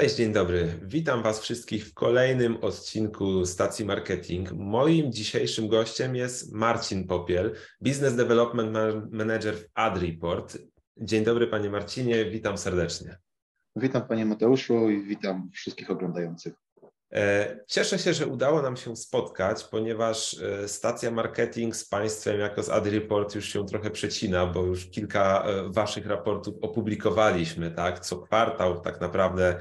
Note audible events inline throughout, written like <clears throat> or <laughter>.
Cześć, dzień dobry. Witam Was wszystkich w kolejnym odcinku Stacji Marketing. Moim dzisiejszym gościem jest Marcin Popiel, Business Development Manager w AdReport. Dzień dobry Panie Marcinie, witam serdecznie. Witam Panie Mateuszu i witam wszystkich oglądających. E, cieszę się, że udało nam się spotkać, ponieważ e, stacja marketing z Państwem jako z AdReport już się trochę przecina, bo już kilka e, Waszych raportów opublikowaliśmy, tak? Co kwartał tak naprawdę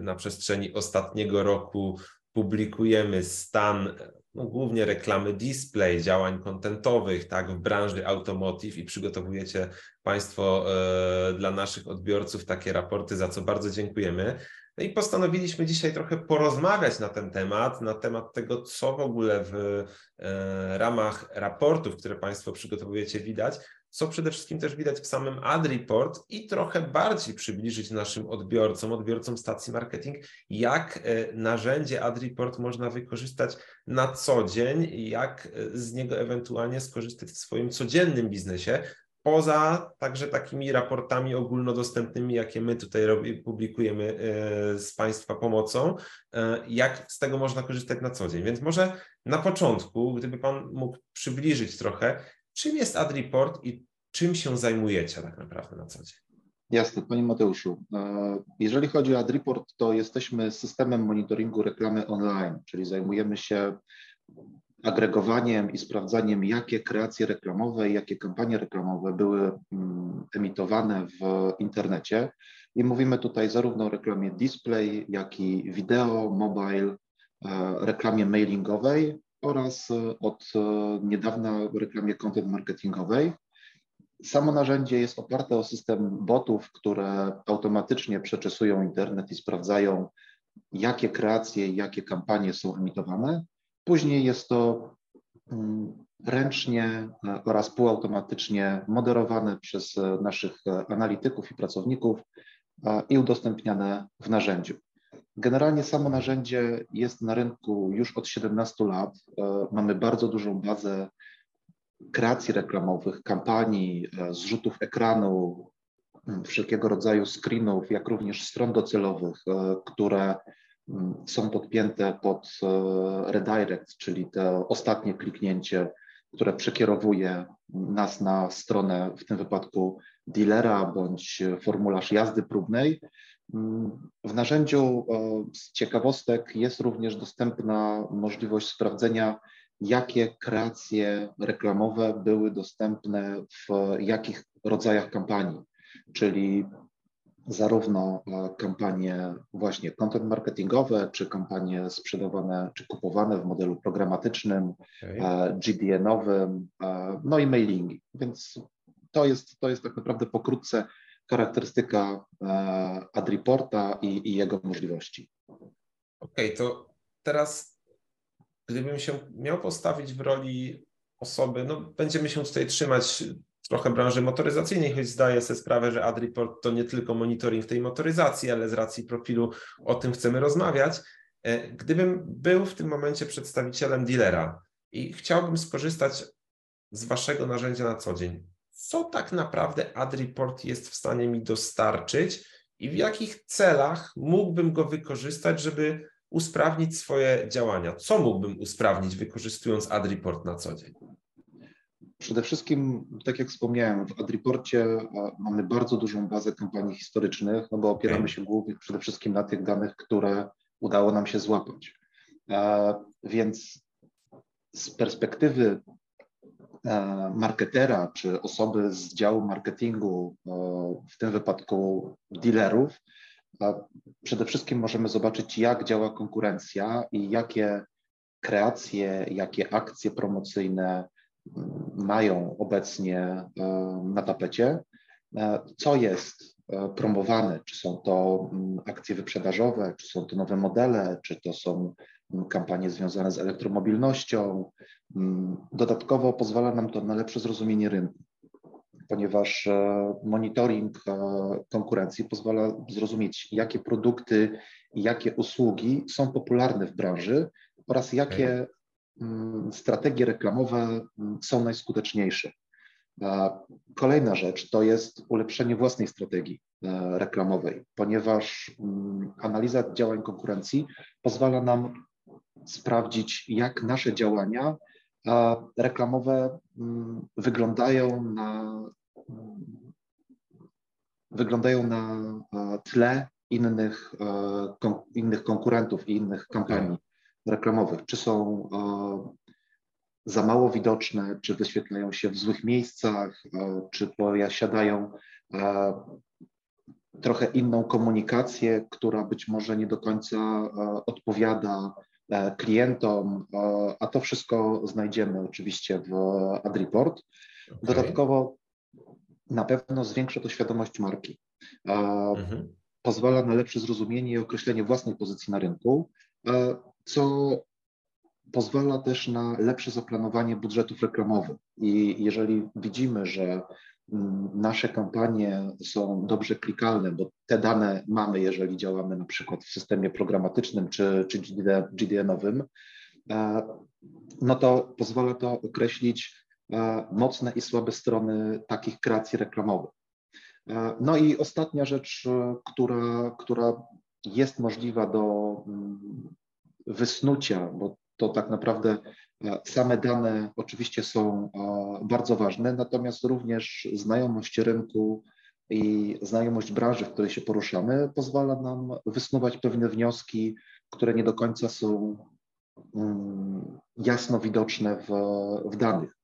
na przestrzeni ostatniego roku publikujemy stan no, głównie reklamy display, działań kontentowych, tak, w branży automotive i przygotowujecie Państwo dla naszych odbiorców takie raporty, za co bardzo dziękujemy. No i postanowiliśmy dzisiaj trochę porozmawiać na ten temat, na temat tego, co w ogóle w e, ramach raportów, które Państwo przygotowujecie, widać, co przede wszystkim też widać w samym ad report i trochę bardziej przybliżyć naszym odbiorcom, odbiorcom stacji marketing, jak e, narzędzie ad report można wykorzystać na co dzień, jak e, z niego ewentualnie skorzystać w swoim codziennym biznesie, poza także takimi raportami ogólnodostępnymi, jakie my tutaj publikujemy e, z Państwa pomocą, jak z tego można korzystać na co dzień. Więc może na początku, gdyby Pan mógł przybliżyć trochę, czym jest AdReport i czym się zajmujecie tak naprawdę na co dzień? Jasne, Panie Mateuszu. E, jeżeli chodzi o AdReport, to jesteśmy systemem monitoringu reklamy online, czyli zajmujemy się agregowaniem i sprawdzaniem, jakie kreacje reklamowe i jakie kampanie reklamowe były mm, emitowane w internecie. I mówimy tutaj zarówno o reklamie display, jak i wideo, mobile, e, reklamie mailingowej oraz e, od e, niedawna reklamie content marketingowej. Samo narzędzie jest oparte o system botów, które automatycznie przeczesują internet i sprawdzają, jakie kreacje jakie kampanie są emitowane Później jest to mm, ręcznie e, oraz półautomatycznie moderowane przez naszych analityków i pracowników i udostępniane w narzędziu. Generalnie samo narzędzie jest na rynku już od 17 lat. Mamy bardzo dużą bazę kreacji reklamowych, kampanii, zrzutów ekranu, wszelkiego rodzaju screenów, jak również stron docelowych, które są podpięte pod e, redirect, czyli to ostatnie kliknięcie, które przekierowuje nas na stronę, w tym wypadku dealera bądź formularz jazdy próbnej. W narzędziu z ciekawostek jest również dostępna możliwość sprawdzenia, jakie kreacje reklamowe były dostępne w jakich rodzajach kampanii, czyli zarówno e, kampanie właśnie content marketingowe, czy kampanie sprzedawane, czy kupowane w modelu programatycznym, okay. E, GDN-owym, e, no i mailingi. Więc to jest, to jest tak naprawdę pokrótce charakterystyka AdReporta i, i jego możliwości. Okej, okay, to teraz gdybym się miał postawić w roli osoby, no będziemy się tutaj trzymać trochę branży motoryzacyjnej, choć zdaję sobie sprawę, że AdReport to nie tylko monitoring tej motoryzacji, ale z racji profilu o tym chcemy rozmawiać. E, gdybym był w tym momencie przedstawicielem dealera i chciałbym skorzystać z Waszego narzędzia na co dzień, co tak naprawdę AdReport jest w stanie mi dostarczyć i w jakich celach mógłbym go wykorzystać, żeby usprawnić swoje działania? Co mógłbym usprawnić wykorzystując AdReport na co dzień? Przede wszystkim, tak jak wspomniałem, w AdReporcie mamy bardzo dużą bazę kampanii historycznych, no bo opieramy się głównie przede wszystkim na tych danych, które udało nam się złapać. Więc z perspektywy e, marketera czy osoby z działu marketingu, e, w tym wypadku dealerów, przede wszystkim możemy zobaczyć, jak działa konkurencja i jakie kreacje, jakie akcje promocyjne, mają obecnie e, na tapecie, e, co jest e, promowane, czy są to mm, akcje wyprzedażowe, czy są to nowe modele, czy to są mm, kampanie związane z elektromobilnością. Mm, dodatkowo pozwala nam to na lepsze zrozumienie rynku, ponieważ monitoring konkurencji pozwala zrozumieć, jakie produkty i jakie usługi są popularne w branży oraz jakie Mm, strategie reklamowe mm, są najskuteczniejsze. Kolejna rzecz to jest ulepszenie własnej strategii reklamowej, ponieważ analiza działań konkurencji pozwala nam sprawdzić, jak nasze działania reklamowe mm, wyglądają na, wyglądają na tle innych, innych konkurentów i innych kampanii reklamowych. Czy są za mało widoczne, czy wyświetlają się w złych miejscach, czy posiadają trochę inną komunikację, która być może nie do końca odpowiada klientom, a to wszystko znajdziemy oczywiście w AdReport. Okay. Dodatkowo na pewno zwiększa to świadomość marki. Mhm. Pozwala na lepsze zrozumienie i określenie własnej pozycji na rynku, co pozwala też na lepsze zaplanowanie budżetów reklamowych. I jeżeli widzimy, że nasze kampanie są dobrze klikalne, bo te dane mamy, jeżeli działamy na przykład w systemie programatycznym czy, czy GDN-owym, e, no to pozwala to określić e, mocne i słabe strony takich kreacji reklamowych. E, no i ostatnia rzecz, która, która jest możliwa do mm, wysnucia, bo to tak naprawdę same dane oczywiście są e, bardzo ważne, natomiast również znajomość rynku i znajomość branży, w której się poruszamy, pozwala nam wysnuwać pewne wnioski, które nie do końca są mm, jasno widoczne w, w danych.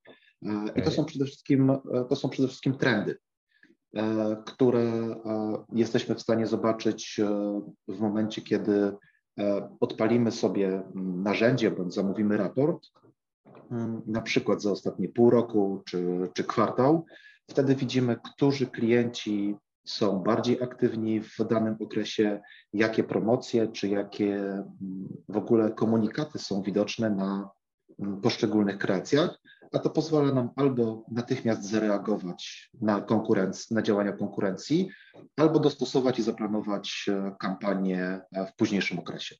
E, I to są przede wszystkim, to są przede wszystkim trendy, które jesteśmy w stanie zobaczyć w momencie, kiedy E, odpalimy sobie narzędzie bądź zamówimy raport, mm, na przykład za ostatnie pół roku czy, czy kwartał, wtedy widzimy, którzy klienci są bardziej aktywni w danym okresie, jakie promocje czy jakie mm, w ogóle komunikaty są widoczne na mm, poszczególnych kreacjach, a to pozwala nam albo natychmiast zareagować na, konkurenc- na działania konkurencji, albo dostosować i zaplanować e, kampanię e, w późniejszym okresie.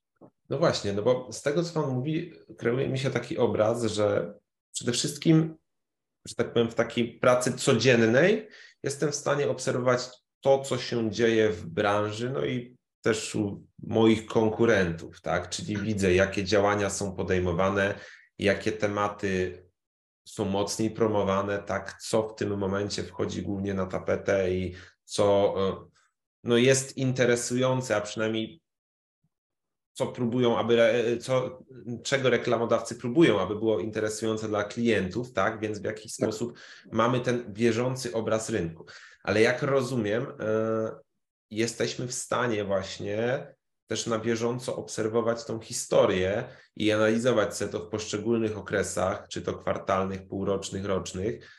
No właśnie, no bo z tego, co Pan mówi, kreuje mi się taki obraz, że przede wszystkim, że tak powiem, w takiej pracy codziennej jestem w stanie obserwować to, co się dzieje w branży, no i też u moich konkurentów, tak? Czyli widzę, jakie działania są podejmowane, jakie tematy są mocniej promowane, tak, co w tym momencie wchodzi głównie na tapetę i co e, no, jest interesujące, a przynajmniej co próbują, aby, e, co, czego reklamodawcy próbują, aby było interesujące dla klientów, tak? Więc w jakiś tak. sposób mamy ten bieżący obraz rynku. Ale jak rozumiem, y, jesteśmy w stanie właśnie też na bieżąco obserwować tą historię i analizować sobie to w poszczególnych okresach, czy to kwartalnych, półrocznych, rocznych,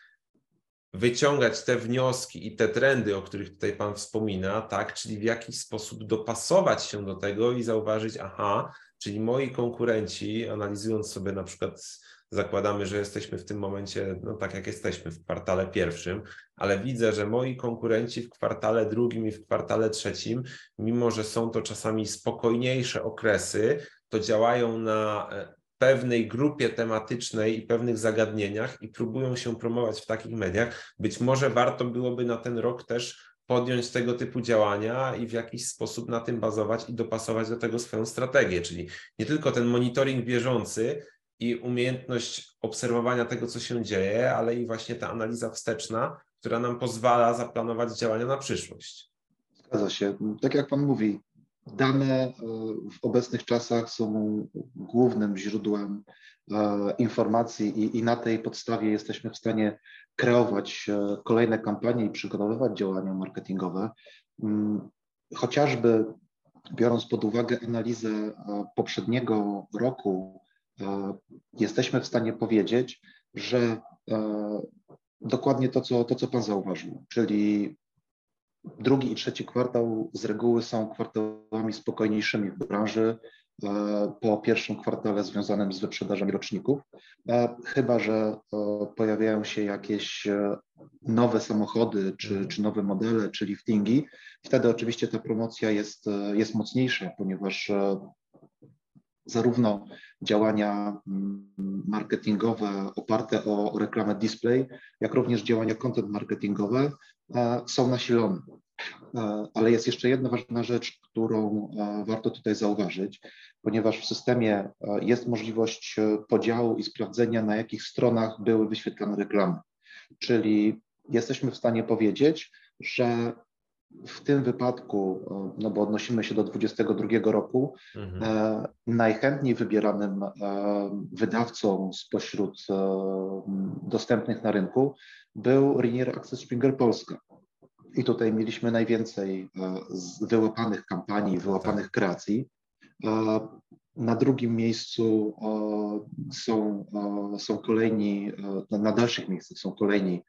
wyciągać te wnioski i te trendy, o których tutaj Pan wspomina, tak, czyli w jakiś sposób dopasować się do tego i zauważyć, aha, czyli moi konkurenci, analizując sobie na przykład zakładamy, że jesteśmy w tym momencie, no tak jak jesteśmy w kwartale pierwszym, ale widzę, że moi konkurenci w kwartale drugim i w kwartale trzecim, mimo że są to czasami spokojniejsze okresy, to działają na e, pewnej grupie tematycznej i pewnych zagadnieniach i próbują się promować w takich mediach. Być może warto byłoby na ten rok też podjąć tego typu działania i w jakiś sposób na tym bazować i dopasować do tego swoją strategię, czyli nie tylko ten monitoring bieżący, i umiejętność obserwowania tego, co się dzieje, ale i właśnie ta analiza wsteczna, która nam pozwala zaplanować działania na przyszłość. Zgadza się. Tak jak Pan mówi, dane e, w obecnych czasach są głównym źródłem e, informacji i, i na tej podstawie jesteśmy w stanie kreować e, kolejne kampanie i przygotowywać działania marketingowe. Mm, chociażby biorąc pod uwagę analizę poprzedniego roku, jesteśmy w stanie powiedzieć, że dokładnie to, co, to, co Pan zauważył, czyli drugi i trzeci kwartał z reguły są kwartałami spokojniejszymi w branży e, po pierwszym kwartale związanym z wyprzedażami roczników, chyba że pojawiają się jakieś nowe samochody czy, czy nowe modele, czy liftingi, wtedy oczywiście ta promocja jest, jest mocniejsza, ponieważ zarówno działania mm, marketingowe oparte o reklamę display, jak również działania content marketingowe są nasilone. Ale jest jeszcze jedna ważna rzecz, którą warto tutaj zauważyć, ponieważ w systemie jest możliwość podziału i sprawdzenia, na jakich stronach były wyświetlane reklamy. Czyli jesteśmy w stanie powiedzieć, że w tym wypadku, no bo odnosimy się do 2022 roku, mhm. e, najchętniej wybieranym e, wydawcą spośród e, dostępnych na rynku był Rainier Access Springer Polska. I tutaj mieliśmy najwięcej wyłapanych kampanii, wyłapanych tak. kreacji. Na drugim miejscu są, są kolejni, na dalszych miejscach są kolejni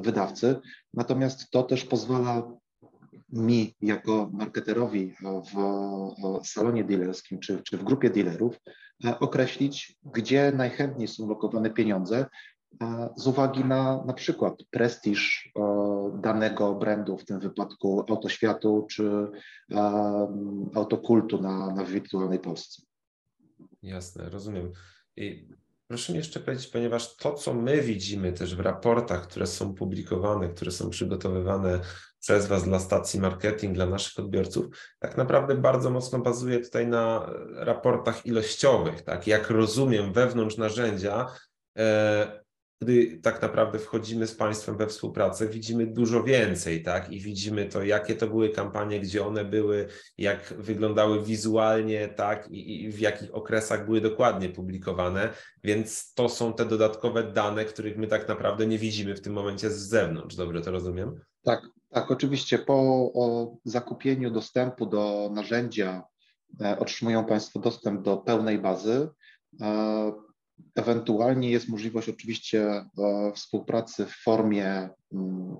wydawcy. Natomiast to też pozwala mi, jako marketerowi w salonie dealerskim czy, czy w grupie dealerów, e, określić, gdzie najchętniej są lokowane pieniądze, e, z uwagi na na przykład prestiż e, danego brandu, w tym wypadku autoświatu czy autokultu na, na wirtualnej Polsce. Jasne, rozumiem. I Proszę mi jeszcze powiedzieć, ponieważ to, co my widzimy też w raportach, które są publikowane, które są przygotowywane przez Was dla stacji marketing, dla naszych odbiorców, tak naprawdę bardzo mocno bazuje tutaj na raportach ilościowych. Tak? Jak rozumiem wewnątrz narzędzia, e, gdy tak naprawdę wchodzimy z państwem we współpracę, widzimy dużo więcej, tak? I widzimy to, jakie to były kampanie, gdzie one były, jak wyglądały wizualnie, tak? I, i w jakich okresach były dokładnie publikowane. Więc to są te dodatkowe dane, których my tak naprawdę nie widzimy w tym momencie z zewnątrz. Dobrze to rozumiem? Tak, tak, oczywiście. Po zakupieniu dostępu do narzędzia e, otrzymują Państwo dostęp do pełnej bazy. Ewentualnie jest możliwość oczywiście e, współpracy w formie mm,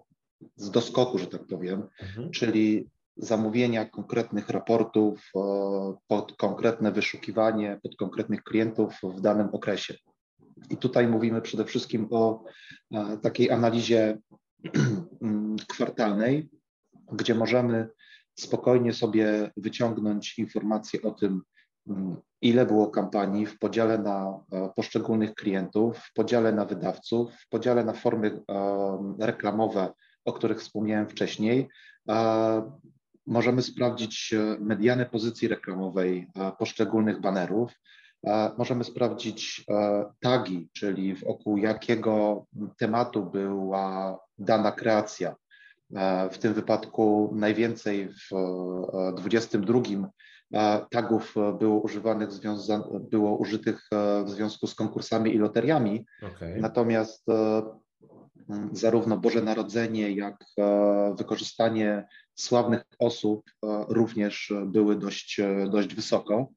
z doskoku, że tak powiem, mhm. czyli zamówienia konkretnych raportów e, pod konkretne wyszukiwanie, pod konkretnych klientów w danym okresie. I tutaj mówimy przede wszystkim o e, takiej analizie <clears throat> mm, kwartalnej, gdzie możemy spokojnie sobie wyciągnąć informacje o tym, ile było kampanii w podziale na e, poszczególnych klientów, w podziale na wydawców, w podziale na formy e, reklamowe, o których wspomniałem wcześniej. E, możemy sprawdzić medianę pozycji reklamowej poszczególnych banerów. Możemy sprawdzić tagi, czyli wokół jakiego tematu była dana kreacja. W tym wypadku najwięcej w 2022 tagów e, było używanych, było użytych e, w związku z konkursami i loteriami. Okay. Natomiast e, zarówno Boże Narodzenie, jak wykorzystanie sławnych osób również były dość, dość wysoko.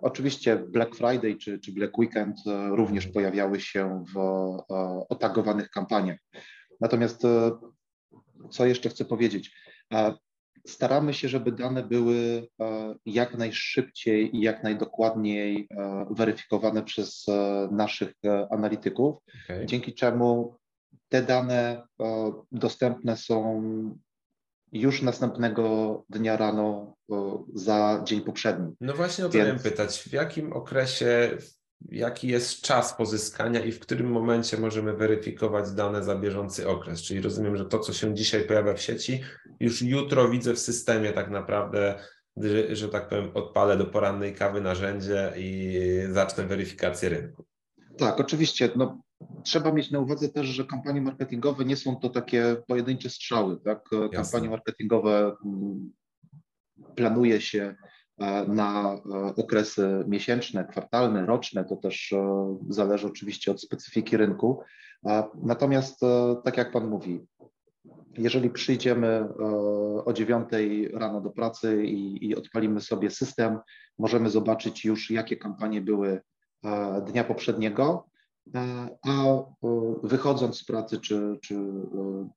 Oczywiście Black Friday czy, czy Black Weekend również mhm. pojawiały się w otagowanych kampaniach. Natomiast co jeszcze chcę powiedzieć? Staramy się, żeby dane były e, jak najszybciej i jak najdokładniej e, weryfikowane przez e, naszych analityków, okay. dzięki czemu te dane dostępne są już następnego dnia rano za dzień poprzedni. No właśnie o to Więc... miałem pytać. W jakim okresie jaki jest czas pozyskania i w którym momencie możemy weryfikować dane za bieżący okres. Czyli rozumiem, że to, co się dzisiaj pojawia w sieci, już jutro widzę w systemie tak naprawdę, że, że tak powiem, odpalę do porannej kawy narzędzie i zacznę weryfikację rynku. Tak, oczywiście. No, trzeba mieć na uwadze też, że kampanie marketingowe nie są to takie pojedyncze strzały. Tak? Kampanie marketingowe mm, planuje się na e, okresy miesięczne, kwartalne, roczne, to też e, zależy oczywiście od specyfiki rynku. Natomiast, tak jak Pan mówi, jeżeli przyjdziemy o 9 rano do pracy i, i odpalimy sobie system, możemy zobaczyć już, jakie kampanie były dnia poprzedniego, a wychodząc z pracy czy, czy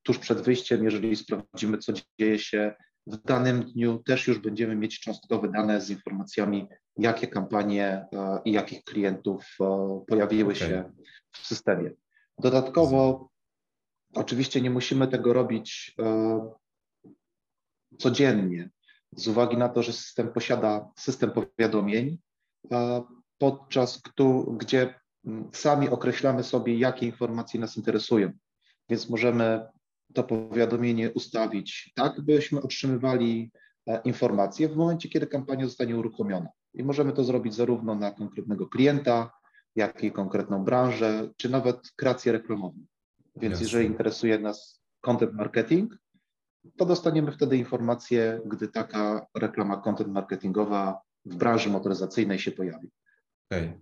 tuż przed wyjściem, jeżeli sprawdzimy, co dzieje się w danym dniu też już będziemy mieć cząstkowe dane z informacjami, jakie kampanie e, i jakich klientów e, pojawiły okay. się w systemie. Dodatkowo, oczywiście nie musimy tego robić e, codziennie, z uwagi na to, że system posiada system powiadomień, podczas gdzie mm, sami określamy sobie, jakie informacje nas interesują. Więc możemy to powiadomienie ustawić tak, byśmy otrzymywali e, informacje w momencie, kiedy kampania zostanie uruchomiona. I możemy to zrobić zarówno na konkretnego klienta, jak i konkretną branżę, czy nawet kreację reklamową. Więc Jasne. jeżeli interesuje nas content marketing, to dostaniemy wtedy informację, gdy taka reklama content marketingowa w branży motoryzacyjnej się pojawi. Okay.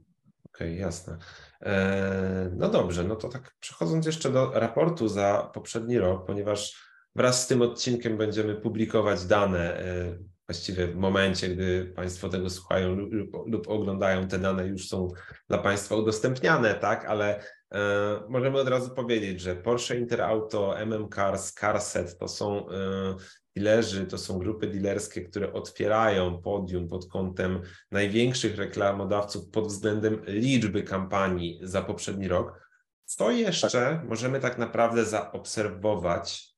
Okej, okay, jasne. E, no dobrze, no to tak przechodząc jeszcze do raportu za poprzedni rok, ponieważ wraz z tym odcinkiem będziemy publikować dane e, właściwie w momencie, gdy Państwo tego słuchają lub, lub, oglądają, te dane już są dla Państwa udostępniane, tak, ale e, możemy od razu powiedzieć, że Porsche Interauto, MM Cars, Carset to są dealerzy, to są grupy dealerskie, które otwierają podium pod kątem największych reklamodawców pod względem liczby kampanii za poprzedni rok. Co jeszcze tak. możemy tak naprawdę zaobserwować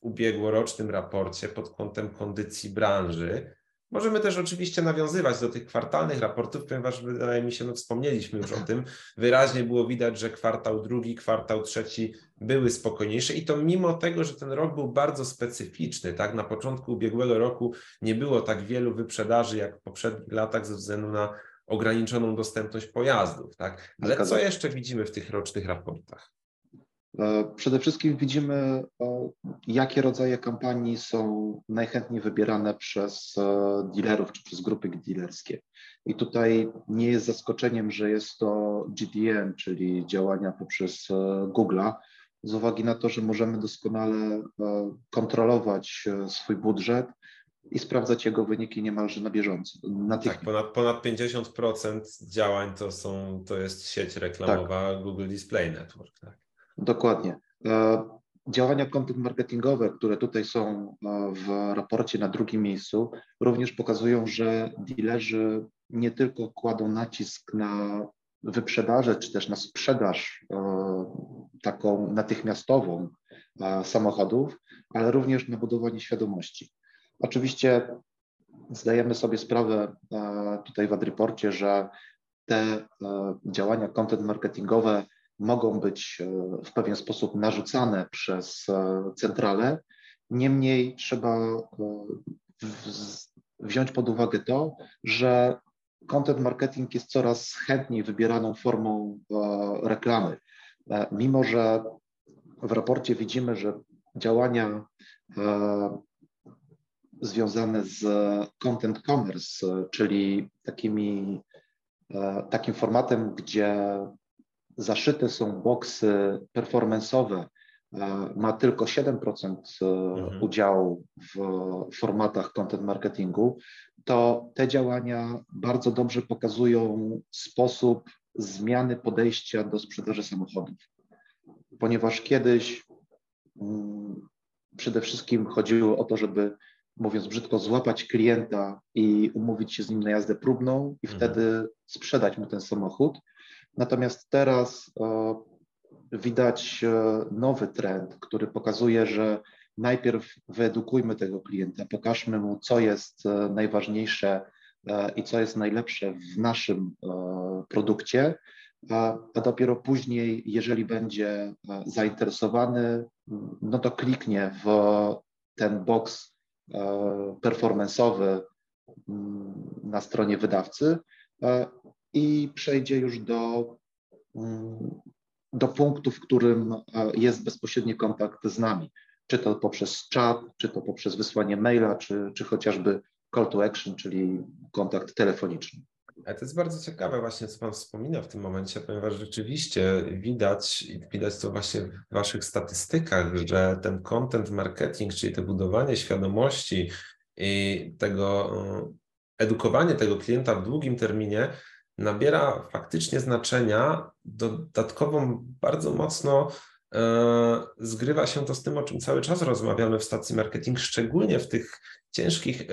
ubiegłorocznym raporcie pod kątem kondycji branży. Możemy też oczywiście nawiązywać do tych kwartalnych raportów, ponieważ wydaje mi się, no wspomnieliśmy już o tym, wyraźnie było widać, że kwartał drugi, kwartał trzeci były spokojniejsze i to mimo tego, że ten rok był bardzo specyficzny, tak, na początku ubiegłego roku nie było tak wielu wyprzedaży jak w poprzednich latach ze względu na ograniczoną dostępność pojazdów, tak, ale co jeszcze widzimy w tych rocznych raportach? E, przede wszystkim widzimy, e, jakie rodzaje kampanii są najchętniej wybierane przez e, dealerów czy przez grupy dealerskie. I tutaj nie jest zaskoczeniem, że jest to GDN, czyli działania poprzez Google'a, z uwagi na to, że możemy doskonale kontrolować swój budżet i sprawdzać jego wyniki niemalże na bieżąco. Tak, ponad, ponad 50% działań to, są, to jest sieć reklamowa tak. Google Display Network. Tak. Dokładnie. E, działania content marketingowe, które tutaj są e, w raporcie na drugim miejscu, również pokazują, że dealerzy nie tylko kładą nacisk na wyprzedażę, czy też na sprzedaż e, taką natychmiastową samochodów, ale również na budowanie świadomości. Oczywiście zdajemy sobie sprawę tutaj w Adreporcie, że te działania content marketingowe mogą być e, w pewien sposób narzucane przez e, centralę. Niemniej trzeba e, wziąć pod uwagę to, że content marketing jest coraz chętniej wybieraną formą reklamy. Mimo, że w raporcie widzimy, że działania związane z content commerce, czyli takimi, takim formatem, gdzie zaszyte są boksy performance'owe, e, ma tylko 7% e, mhm. udziału w formatach content marketingu, to te działania bardzo dobrze pokazują sposób zmiany podejścia do sprzedaży samochodów. Ponieważ kiedyś mm, przede wszystkim chodziło o to, żeby, mówiąc brzydko, złapać klienta i umówić się z nim na jazdę próbną i mhm. wtedy sprzedać mu ten samochód. Natomiast teraz e, widać e, nowy trend, który pokazuje, że najpierw wyedukujmy tego klienta, pokażmy mu, co jest e, najważniejsze i co jest najlepsze w naszym produkcie, a, dopiero później, jeżeli będzie zainteresowany, no to kliknie w ten box performanceowy mm, na stronie wydawcy i przejdzie już do, mm, do punktu, w którym e, jest bezpośredni kontakt z nami. Czy to poprzez czat, czy to poprzez wysłanie maila, czy, czy chociażby call to action, czyli kontakt telefoniczny. To jest bardzo ciekawe właśnie, co Pan wspomina w tym momencie, ponieważ rzeczywiście widać, widać to właśnie w Waszych statystykach, że ten content marketing, czyli to budowanie świadomości i tego e, edukowanie tego klienta w długim terminie nabiera faktycznie znaczenia. Dodatkowo bardzo mocno e, zgrywa się to z tym, o czym cały czas rozmawiamy w stacji marketing, szczególnie w tych ciężkich e,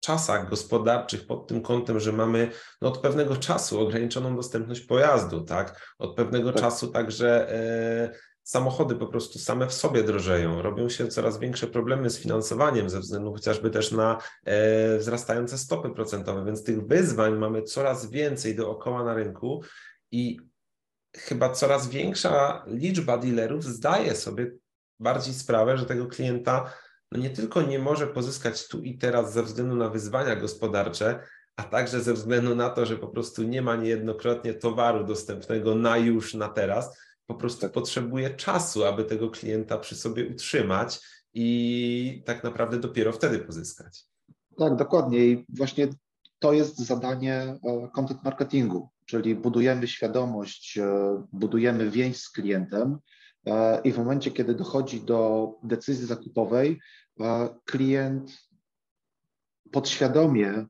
czasach gospodarczych pod tym kątem, że mamy no, od pewnego czasu ograniczoną dostępność pojazdu, tak? Od pewnego tak. czasu także e, samochody po prostu same w sobie drożeją, robią się coraz większe problemy z finansowaniem ze względu chociażby też na e, wzrastające stopy procentowe, więc tych wyzwań mamy coraz więcej dookoła na rynku i chyba coraz większa liczba dealerów zdaje sobie bardziej sprawę, że tego klienta no nie tylko nie może pozyskać tu i teraz ze względu na wyzwania gospodarcze, a także ze względu na to, że po prostu nie ma niejednokrotnie towaru dostępnego na już, na teraz, po prostu potrzebuje czasu, aby tego klienta przy sobie utrzymać i tak naprawdę dopiero wtedy pozyskać. Tak, dokładnie. I właśnie to jest zadanie e, content marketingu, czyli budujemy świadomość, e, budujemy więź z klientem e, i w momencie, kiedy dochodzi do decyzji zakupowej, klient podświadomie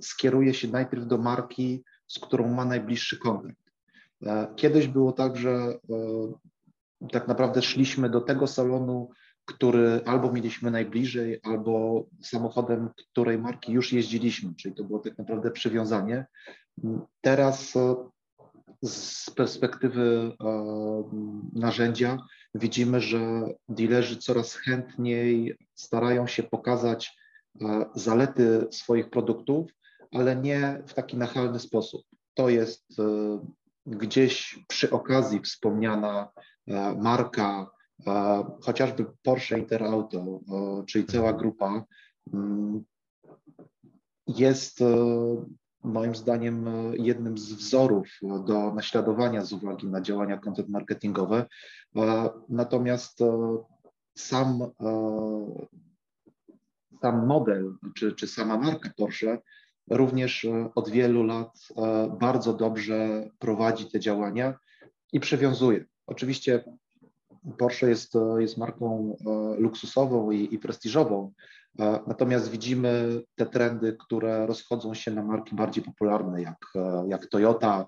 skieruje się najpierw do marki, z którą ma najbliższy kontakt. Kiedyś było tak, że tak naprawdę szliśmy do tego salonu, który albo mieliśmy najbliżej, albo samochodem której marki już jeździliśmy, czyli to było tak naprawdę przywiązanie. Teraz e, z perspektywy e, narzędzia widzimy, że dealerzy coraz chętniej starają się pokazać e, zalety swoich produktów, ale nie w taki nachalny sposób. To jest gdzieś przy okazji wspomniana marka, chociażby Porsche Interauto, czyli cała grupa, mm, jest e, moim zdaniem e, jednym z wzorów do naśladowania z uwagi na działania content marketingowe. Natomiast e, sam, sam model, czy, czy sama marka Porsche również od wielu lat bardzo dobrze prowadzi te działania i przywiązuje. Oczywiście Porsche jest, jest marką e, luksusową i, i prestiżową, e, natomiast widzimy te trendy, które rozchodzą się na marki bardziej popularne, jak, e, jak Toyota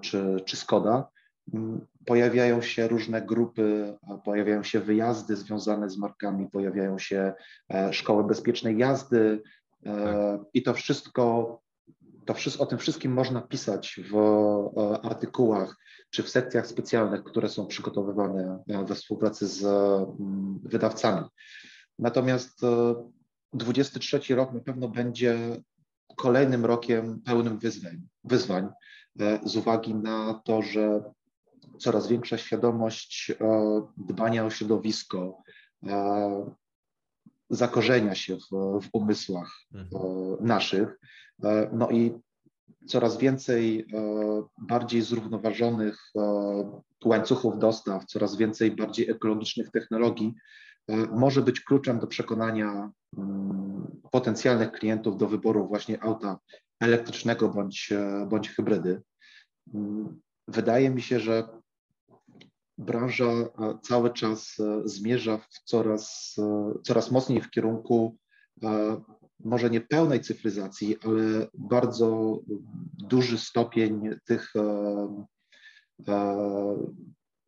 czy, czy Skoda. Mm, pojawiają się różne grupy, pojawiają się wyjazdy związane z markami, pojawiają się szkoły bezpiecznej jazdy tak. i to wszystko to wszystko, o tym wszystkim można pisać w artykułach czy w sekcjach specjalnych, które są przygotowywane e, we współpracy z mm, wydawcami. Natomiast 23 e, rok na pewno będzie kolejnym rokiem pełnym wyzwań, wyzwań e, z uwagi na to, że coraz większa świadomość dbania o środowisko, zakorzenia się w, w umysłach mhm. naszych. No i coraz więcej e, bardziej zrównoważonych e, łańcuchów dostaw, coraz więcej bardziej ekologicznych technologii e, może być kluczem do przekonania mm, potencjalnych klientów do wyboru właśnie auta elektrycznego bądź, bądź hybrydy. Mm, wydaje mi się, że branża cały czas zmierza w coraz, coraz mocniej w kierunku może nie pełnej cyfryzacji, ale bardzo duży stopień tych, e, e,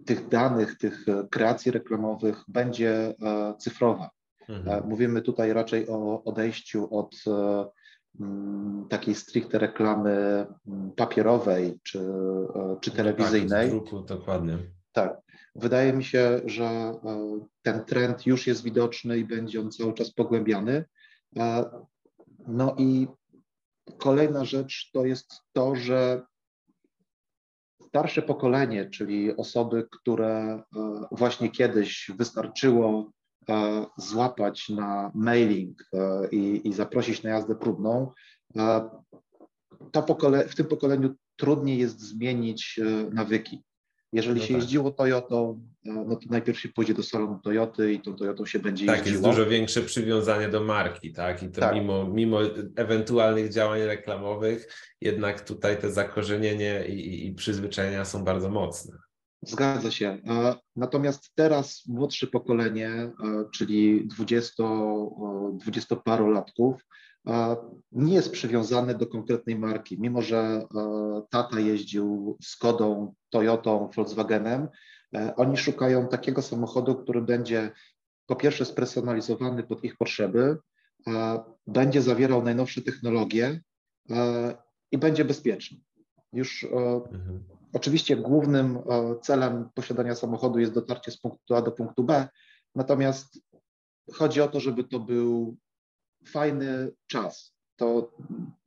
tych danych, tych kreacji reklamowych będzie e, cyfrowa. Mhm. Mówimy tutaj raczej o odejściu od takiej stricte reklamy papierowej czy, czy telewizyjnej. Tak, druku, dokładnie. Tak. Wydaje mi się, że ten trend już jest widoczny i będzie on cały czas pogłębiany. No i kolejna rzecz to jest to, że starsze pokolenie, czyli osoby, które e, właśnie kiedyś wystarczyło e, złapać na mailing e, i, i zaprosić na jazdę próbną, to pokole- w tym pokoleniu trudniej jest zmienić nawyki. Jeżeli no się tak. jeździło Toyotą, e, no to najpierw się pójdzie do salonu Toyoty i tą Toyotą się będzie tak, jeździło. Tak, jest dużo większe przywiązanie do marki, tak? I to tak. Mimo, mimo ewentualnych działań reklamowych, jednak tutaj te zakorzenienie i, i przyzwyczajenia są bardzo mocne. Zgadza się. E, natomiast teraz młodsze pokolenie, e, czyli 20, 20 parolatków, nie jest przywiązany do konkretnej marki. Mimo, że e, tata jeździł Skodą, Toyotą, Volkswagenem, e, oni szukają takiego samochodu, który będzie po pierwsze spersonalizowany pod ich potrzeby, będzie zawierał najnowsze technologie e, i będzie bezpieczny. Już mhm. oczywiście głównym celem posiadania samochodu jest dotarcie z punktu A do punktu B, natomiast chodzi o to, żeby to był fajny czas. To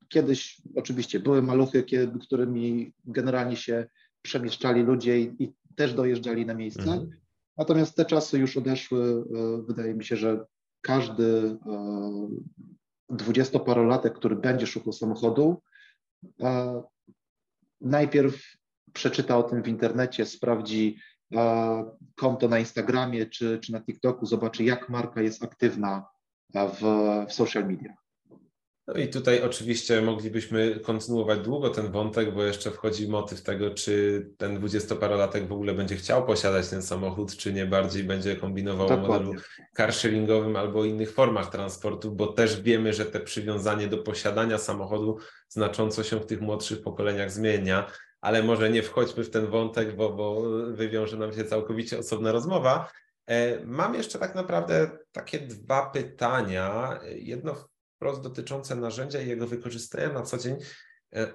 kiedyś oczywiście były maluchy, kiedy, którymi generalnie się przemieszczali ludzie i, i też dojeżdżali na miejsce. Mhm. Natomiast te czasy już odeszły. Wydaje mi się, że każdy dwudziestoparolatek, który będzie szukał samochodu, najpierw przeczyta o tym w internecie, sprawdzi konto na Instagramie czy, czy na TikToku, zobaczy, jak marka jest aktywna w, w social media. No i tutaj oczywiście moglibyśmy kontynuować długo ten wątek, bo jeszcze wchodzi motyw tego, czy ten dwudziestoparolatek w ogóle będzie chciał posiadać ten samochód, czy nie bardziej będzie kombinował o modelu carsharingowym albo innych formach transportu, bo też wiemy, że te przywiązanie do posiadania samochodu znacząco się w tych młodszych pokoleniach zmienia, ale może nie wchodźmy w ten wątek, bo, bo wywiąże nam się całkowicie osobna rozmowa. E, mam jeszcze tak naprawdę takie dwa pytania. Jedno wprost dotyczące narzędzia i jego wykorzystania na co dzień. E,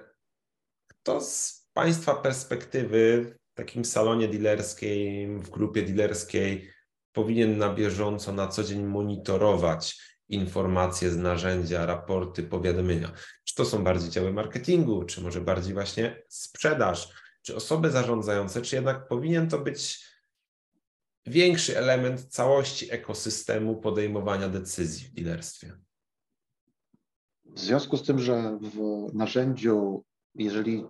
kto z Państwa perspektywy w takim salonie dealerskim, w grupie dealerskiej powinien na bieżąco, na co dzień monitorować informacje z narzędzia, raporty, powiadomienia? Czy to są bardziej działy marketingu, czy może bardziej właśnie sprzedaż, czy osoby zarządzające, czy jednak powinien to być większy element całości ekosystemu podejmowania decyzji w dealerstwie? W związku z tym, że w narzędziu, jeżeli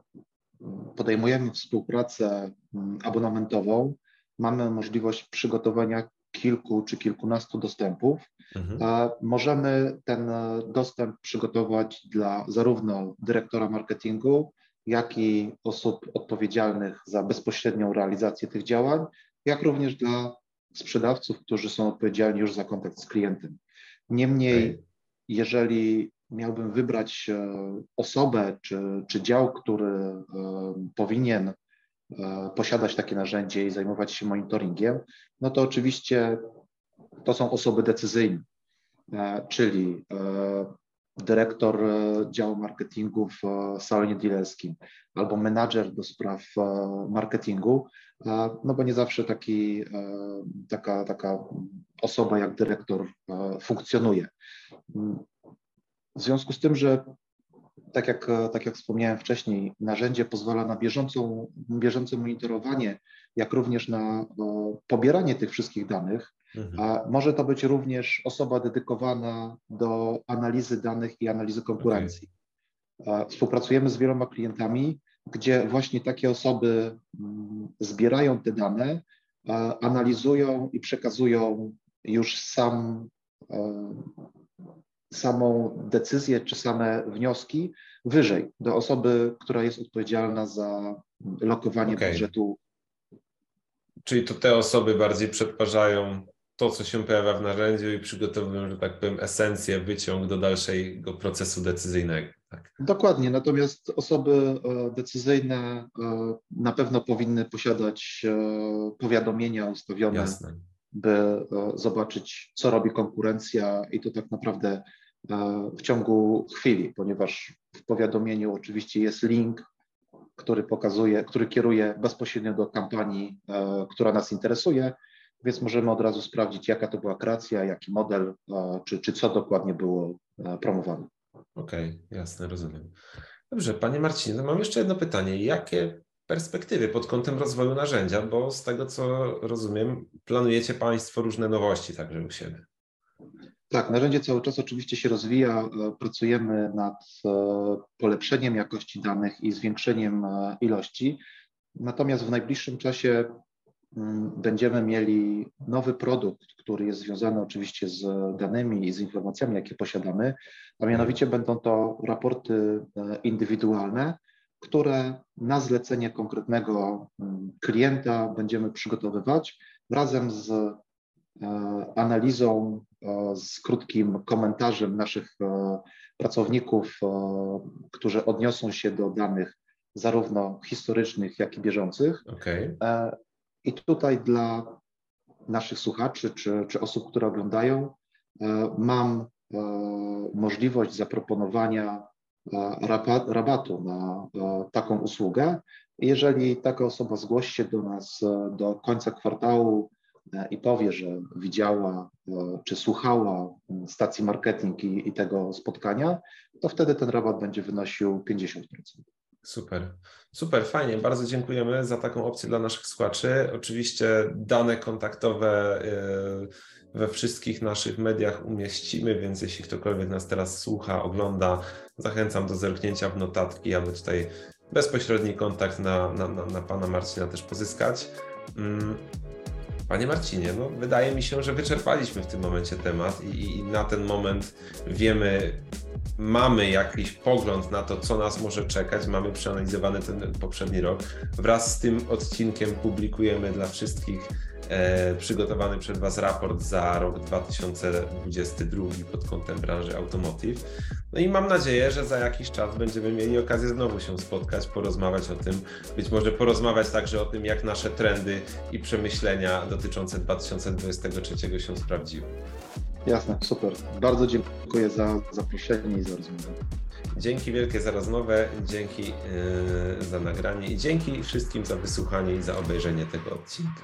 podejmujemy współpracę mm, abonamentową, mamy możliwość przygotowania kilku czy kilkunastu dostępów. Mhm. Możemy ten dostęp przygotować dla zarówno dyrektora marketingu, jak i osób odpowiedzialnych za bezpośrednią realizację tych działań, jak również dla sprzedawców, którzy są odpowiedzialni już za kontakt z klientem. Niemniej, okay. jeżeli miałbym wybrać e, osobę czy, czy dział, który e, powinien e, posiadać takie narzędzie i zajmować się monitoringiem, no to oczywiście to są osoby decyzyjne, czyli dyrektor działu marketingu w salonie dealerskim albo menadżer do spraw marketingu, no bo nie zawsze taki, taka, taka osoba jak dyrektor funkcjonuje. W związku z tym, że tak jak, tak jak wspomniałem wcześniej, narzędzie pozwala na bieżącą, bieżące monitorowanie, jak również na pobieranie tych wszystkich danych, mhm. może to być również osoba dedykowana do analizy danych i analizy konkurencji. Okay. Współpracujemy z wieloma klientami, gdzie właśnie takie osoby mm, zbierają te dane, analizują i przekazują już sam samą decyzję czy same wnioski wyżej, do osoby, która jest odpowiedzialna za lokowanie okay. budżetu. Czyli to te osoby bardziej przetwarzają to, co się pojawia w narzędziu i przygotowują, że tak powiem, esencję, wyciąg do dalszego procesu decyzyjnego. Tak. Dokładnie, natomiast osoby e, decyzyjne e, na pewno powinny posiadać e, powiadomienia ustawione Jasne by zobaczyć, co robi konkurencja i to tak naprawdę w ciągu chwili, ponieważ w powiadomieniu oczywiście jest link, który pokazuje, który kieruje bezpośrednio do kampanii, która nas interesuje, więc możemy od razu sprawdzić, jaka to była kreacja, jaki model, czy, czy co dokładnie było promowane. Okej, okay, jasne, rozumiem. Dobrze, Panie Marcinie, mam jeszcze jedno pytanie. Jakie perspektywy pod kątem rozwoju narzędzia, bo z tego co rozumiem, planujecie Państwo różne nowości także u siebie. Tak, narzędzie cały czas oczywiście się rozwija. E, pracujemy nad e, polepszeniem jakości danych i zwiększeniem e, ilości. Natomiast w najbliższym czasie będziemy mieli nowy produkt, który jest związany oczywiście z danymi i z informacjami, jakie posiadamy, a mianowicie będą to raporty indywidualne, które na zlecenie konkretnego mm, klienta będziemy przygotowywać razem z e, analizą, e, z krótkim komentarzem naszych e, pracowników, którzy odniosą się do danych zarówno historycznych, jak i bieżących. Okay. I tutaj dla naszych słuchaczy czy, czy osób, które oglądają, mam możliwość zaproponowania rabatu na taką usługę. Jeżeli taka osoba zgłosi się do nas do końca kwartału i powie, że widziała czy słuchała stacji marketing i, i tego spotkania, to wtedy ten rabat będzie wynosił 50%. Super, super, fajnie. Bardzo dziękujemy za taką opcję dla naszych słuchaczy. Oczywiście dane kontaktowe y, we wszystkich naszych mediach umieścimy, więc jeśli ktokolwiek nas teraz słucha, ogląda, zachęcam do zerknięcia w notatki, aby tutaj bezpośredni kontakt na, na, na, na pana Marcina też pozyskać. Mm, Panie Marcinie, no wydaje mi się, że wyczerpaliśmy w tym momencie temat i, i, na ten moment wiemy, mamy jakiś pogląd na to, co nas może czekać, mamy przeanalizowany ten poprzedni rok. Wraz z tym odcinkiem publikujemy dla wszystkich e, przygotowany przez Was raport za rok 2022 pod kątem branży automotive. No i mam nadzieję, że za jakiś czas będziemy mieli okazję znowu się spotkać, porozmawiać o tym, być może porozmawiać także o tym, jak nasze trendy i przemyślenia dotyczące 2023 się sprawdziły. Jasne, super. Bardzo dziękuję za zaproszenie i za rozmowę. Dzięki wielkie za rozmowę, dzięki yy, za nagranie i dzięki wszystkim za wysłuchanie i za obejrzenie tego odcinka.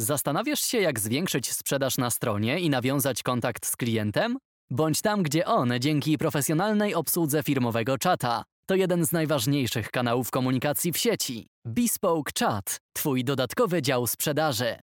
Zastanawiasz się, jak zwiększyć sprzedaż na stronie i nawiązać kontakt z klientem? Bądź tam, gdzie on dzięki profesjonalnej obsłudze firmowego czata. To jeden z najważniejszych kanałów komunikacji w sieci. Bespoke Chat, Twój dodatkowy dział sprzedaży.